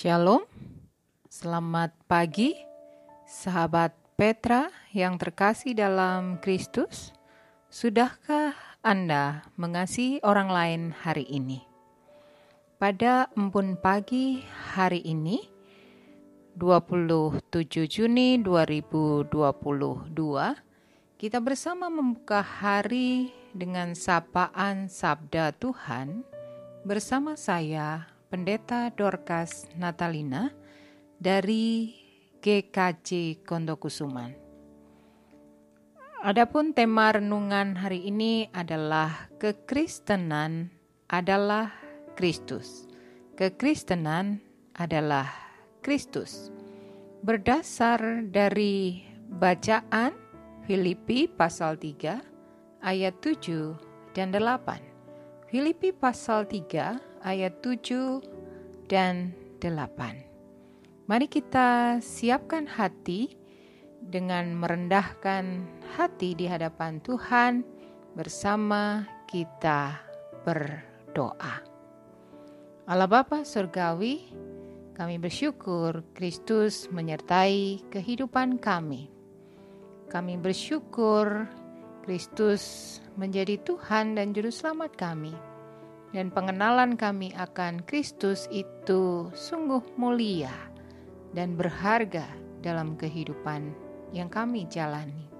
Shalom, selamat pagi, sahabat Petra yang terkasih dalam Kristus. Sudahkah Anda mengasihi orang lain hari ini? Pada empun pagi hari ini, 27 Juni 2022, kita bersama membuka hari dengan sapaan Sabda Tuhan bersama saya Pendeta Dorcas Natalina dari GKJ Kondokusuman. Adapun tema renungan hari ini adalah kekristenan adalah Kristus. Kekristenan adalah Kristus. Berdasar dari bacaan Filipi pasal 3 ayat 7 dan 8. Filipi pasal 3 ayat 7 dan 8. Mari kita siapkan hati dengan merendahkan hati di hadapan Tuhan bersama kita berdoa. Allah Bapa Surgawi, kami bersyukur Kristus menyertai kehidupan kami. Kami bersyukur Kristus menjadi Tuhan dan Juru Selamat kami dan pengenalan kami akan Kristus itu sungguh mulia dan berharga dalam kehidupan yang kami jalani.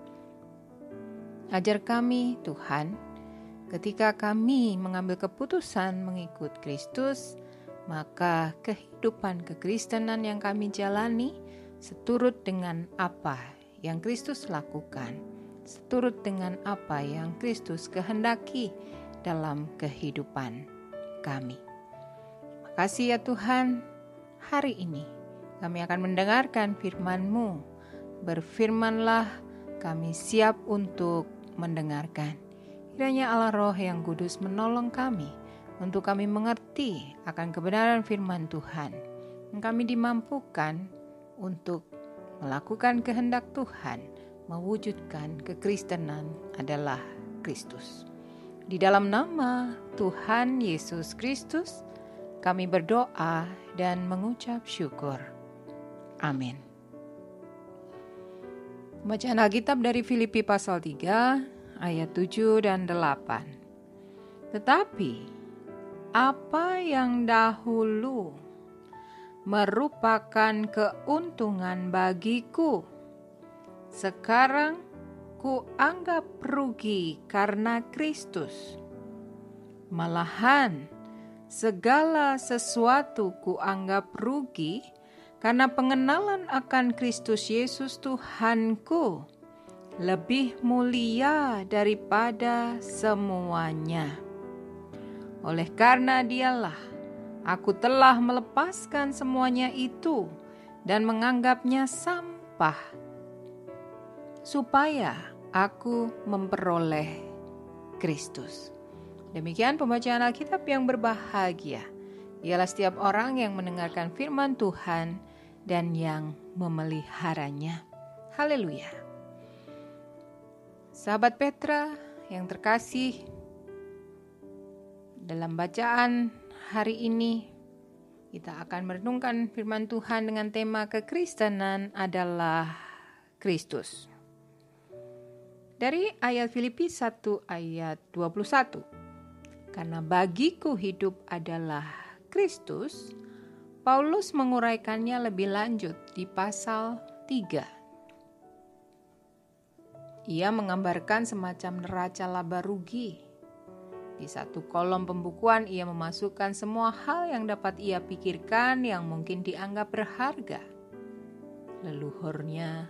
Ajar kami, Tuhan, ketika kami mengambil keputusan mengikut Kristus, maka kehidupan kekristenan yang kami jalani seturut dengan apa yang Kristus lakukan, seturut dengan apa yang Kristus kehendaki dalam kehidupan kami. Makasih ya Tuhan, hari ini kami akan mendengarkan firman-Mu. Berfirmanlah, kami siap untuk mendengarkan. Kiranya Allah Roh yang kudus menolong kami untuk kami mengerti akan kebenaran firman Tuhan. Kami dimampukan untuk melakukan kehendak Tuhan, mewujudkan kekristenan adalah Kristus. Di dalam nama Tuhan Yesus Kristus, kami berdoa dan mengucap syukur. Amin. Bacaan Alkitab dari Filipi pasal 3 ayat 7 dan 8. Tetapi apa yang dahulu merupakan keuntungan bagiku sekarang ku anggap rugi karena Kristus. Malahan, segala sesuatu ku anggap rugi karena pengenalan akan Kristus Yesus Tuhanku lebih mulia daripada semuanya. Oleh karena dialah aku telah melepaskan semuanya itu dan menganggapnya sampah supaya aku memperoleh Kristus. Demikian pembacaan Alkitab yang berbahagia. Ialah setiap orang yang mendengarkan firman Tuhan dan yang memeliharanya. Haleluya. Sahabat Petra yang terkasih, dalam bacaan hari ini kita akan merenungkan firman Tuhan dengan tema kekristenan adalah Kristus. Dari ayat Filipi 1 ayat 21. Karena bagiku hidup adalah Kristus, Paulus menguraikannya lebih lanjut di pasal 3. Ia menggambarkan semacam neraca laba rugi. Di satu kolom pembukuan ia memasukkan semua hal yang dapat ia pikirkan yang mungkin dianggap berharga. Leluhurnya,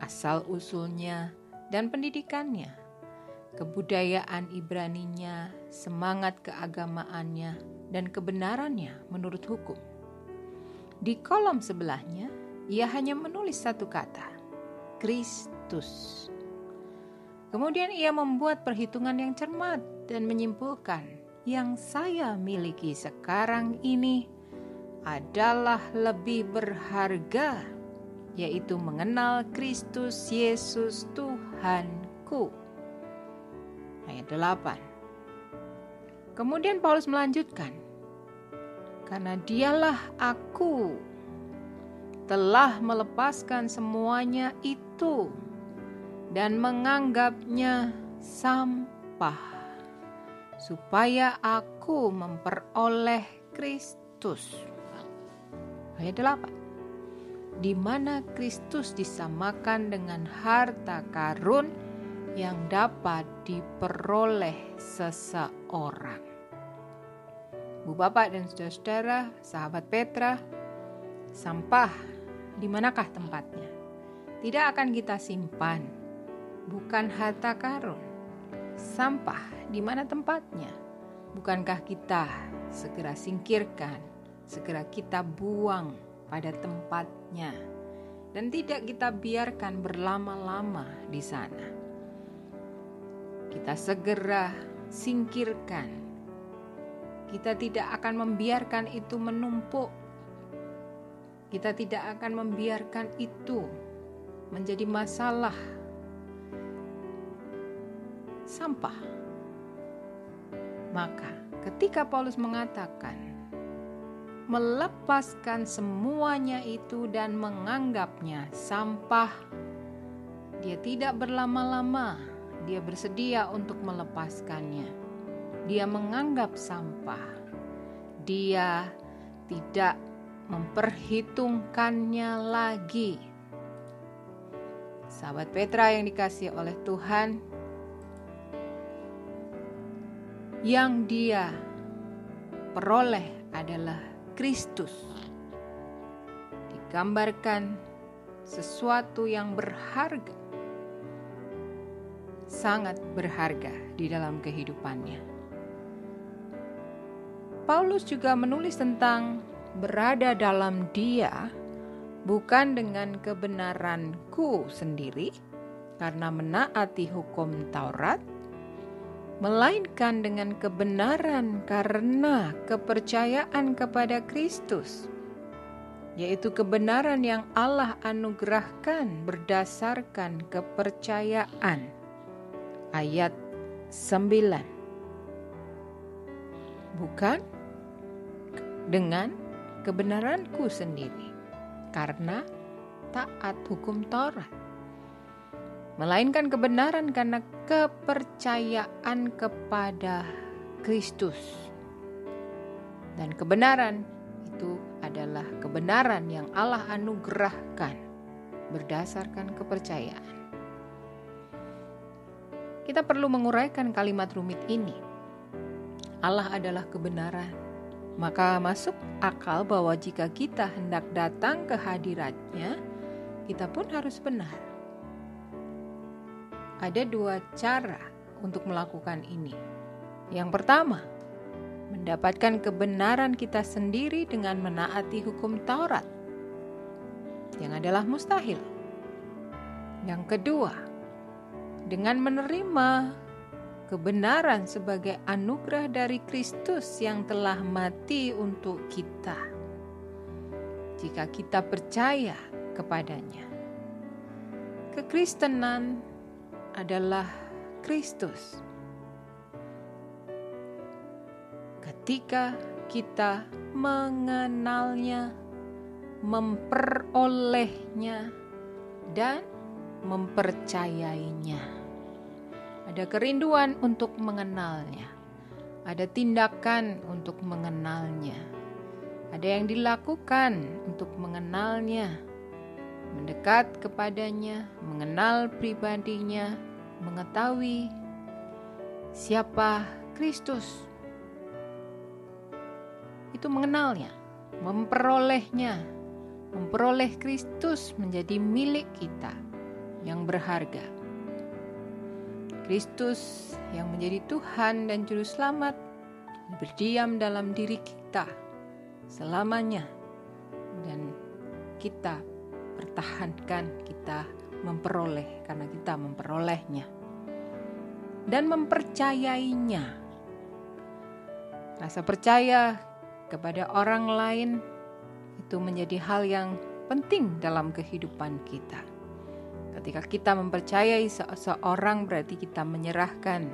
asal-usulnya, dan pendidikannya, kebudayaan Ibraninya, semangat keagamaannya, dan kebenarannya menurut hukum. Di kolom sebelahnya, ia hanya menulis satu kata, Kristus. Kemudian ia membuat perhitungan yang cermat dan menyimpulkan, yang saya miliki sekarang ini adalah lebih berharga yaitu mengenal Kristus Yesus Tuhanku. Ayat 8. Kemudian Paulus melanjutkan, karena dialah aku telah melepaskan semuanya itu dan menganggapnya sampah, supaya aku memperoleh Kristus. Ayat 8. Di mana Kristus disamakan dengan harta karun yang dapat diperoleh seseorang. Bu Bapak dan saudara-saudara, sahabat Petra, sampah di manakah tempatnya? Tidak akan kita simpan, bukan harta karun. Sampah di mana tempatnya? Bukankah kita segera singkirkan, segera kita buang pada tempatnya, dan tidak kita biarkan berlama-lama di sana? Kita segera singkirkan. Kita tidak akan membiarkan itu menumpuk. Kita tidak akan membiarkan itu menjadi masalah sampah. Maka, ketika Paulus mengatakan melepaskan semuanya itu dan menganggapnya sampah, dia tidak berlama-lama, dia bersedia untuk melepaskannya. Dia menganggap sampah, dia tidak memperhitungkannya lagi. Sahabat Petra yang dikasih oleh Tuhan, yang dia peroleh adalah Kristus. Digambarkan sesuatu yang berharga, sangat berharga di dalam kehidupannya. Paulus juga menulis tentang berada dalam Dia, bukan dengan kebenaranku sendiri, karena menaati hukum Taurat, melainkan dengan kebenaran karena kepercayaan kepada Kristus, yaitu kebenaran yang Allah anugerahkan berdasarkan kepercayaan. Ayat 9 Bukan dengan kebenaranku sendiri, karena taat hukum Taurat melainkan kebenaran karena kepercayaan kepada Kristus. Dan kebenaran itu adalah kebenaran yang Allah anugerahkan berdasarkan kepercayaan. Kita perlu menguraikan kalimat rumit ini. Allah adalah kebenaran. Maka masuk akal bahwa jika kita hendak datang ke hadiratnya, kita pun harus benar ada dua cara untuk melakukan ini. Yang pertama, mendapatkan kebenaran kita sendiri dengan menaati hukum Taurat, yang adalah mustahil. Yang kedua, dengan menerima kebenaran sebagai anugerah dari Kristus yang telah mati untuk kita. Jika kita percaya kepadanya, kekristenan adalah Kristus. Ketika kita mengenalnya, memperolehnya, dan mempercayainya, ada kerinduan untuk mengenalnya, ada tindakan untuk mengenalnya, ada yang dilakukan untuk mengenalnya mendekat kepadanya, mengenal pribadinya, mengetahui siapa Kristus. Itu mengenalnya, memperolehnya, memperoleh Kristus menjadi milik kita yang berharga. Kristus yang menjadi Tuhan dan Juru Selamat berdiam dalam diri kita selamanya dan kita pertahankan, kita memperoleh karena kita memperolehnya dan mempercayainya. Rasa percaya kepada orang lain itu menjadi hal yang penting dalam kehidupan kita. Ketika kita mempercayai seseorang, berarti kita menyerahkan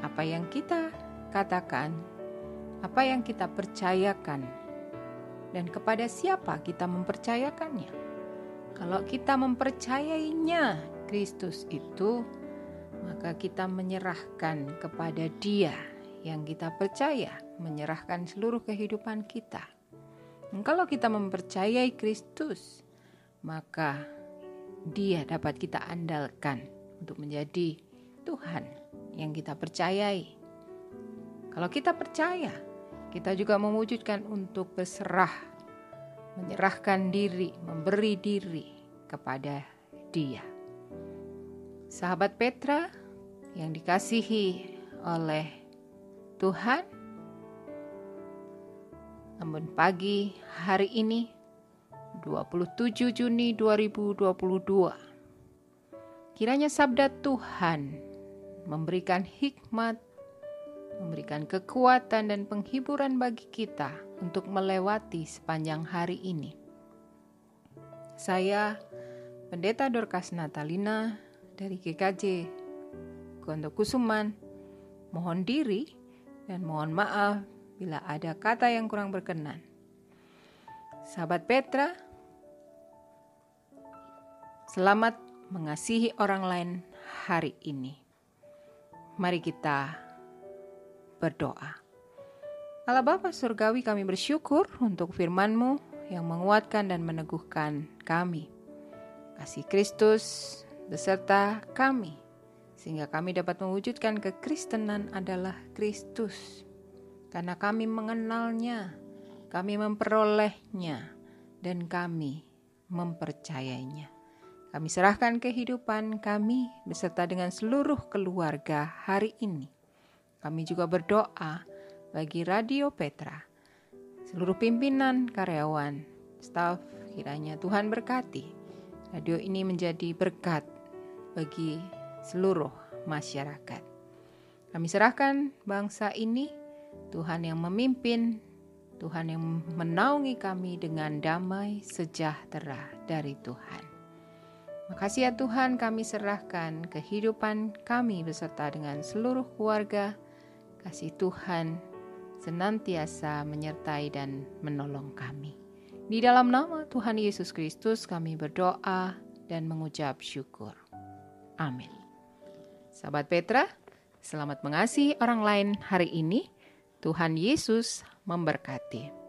apa yang kita katakan, apa yang kita percayakan dan kepada siapa kita mempercayakannya. Kalau kita mempercayainya Kristus itu, maka kita menyerahkan kepada Dia yang kita percaya, menyerahkan seluruh kehidupan kita. Dan kalau kita mempercayai Kristus, maka Dia dapat kita andalkan untuk menjadi Tuhan yang kita percayai. Kalau kita percaya, kita juga mewujudkan untuk berserah, menyerahkan diri, memberi diri kepada Dia. Sahabat Petra yang dikasihi oleh Tuhan, namun pagi hari ini 27 Juni 2022 kiranya sabda Tuhan memberikan hikmat memberikan kekuatan dan penghiburan bagi kita untuk melewati sepanjang hari ini. Saya, Pendeta Dorcas Natalina dari GKJ Kusuman, mohon diri dan mohon maaf bila ada kata yang kurang berkenan. Sahabat Petra, selamat mengasihi orang lain hari ini. Mari kita berdoa. Allah Bapa Surgawi kami bersyukur untuk firman-Mu yang menguatkan dan meneguhkan kami. Kasih Kristus beserta kami, sehingga kami dapat mewujudkan kekristenan adalah Kristus. Karena kami mengenalnya, kami memperolehnya, dan kami mempercayainya. Kami serahkan kehidupan kami beserta dengan seluruh keluarga hari ini kami juga berdoa bagi Radio Petra, seluruh pimpinan, karyawan, staf, kiranya Tuhan berkati. Radio ini menjadi berkat bagi seluruh masyarakat. Kami serahkan bangsa ini, Tuhan yang memimpin, Tuhan yang menaungi kami dengan damai sejahtera dari Tuhan. Makasih ya Tuhan kami serahkan kehidupan kami beserta dengan seluruh keluarga, Kasih Tuhan senantiasa menyertai dan menolong kami. Di dalam nama Tuhan Yesus Kristus kami berdoa dan mengucap syukur. Amin. Sahabat Petra, selamat mengasihi orang lain hari ini. Tuhan Yesus memberkati.